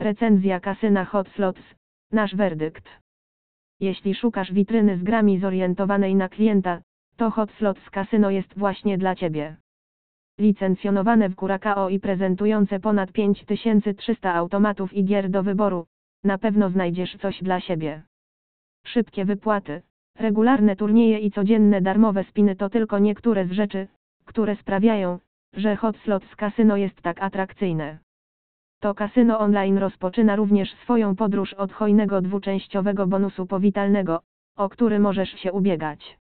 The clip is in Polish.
Recenzja kasyna Hot Slots. Nasz werdykt. Jeśli szukasz witryny z grami zorientowanej na klienta, to Hot Slots Casino jest właśnie dla Ciebie. Licencjonowane w Curacao i prezentujące ponad 5300 automatów i gier do wyboru, na pewno znajdziesz coś dla siebie. Szybkie wypłaty, regularne turnieje i codzienne darmowe spiny to tylko niektóre z rzeczy, które sprawiają, że Hot Slots Casino jest tak atrakcyjne. To kasyno online rozpoczyna również swoją podróż od hojnego dwuczęściowego bonusu powitalnego, o który możesz się ubiegać.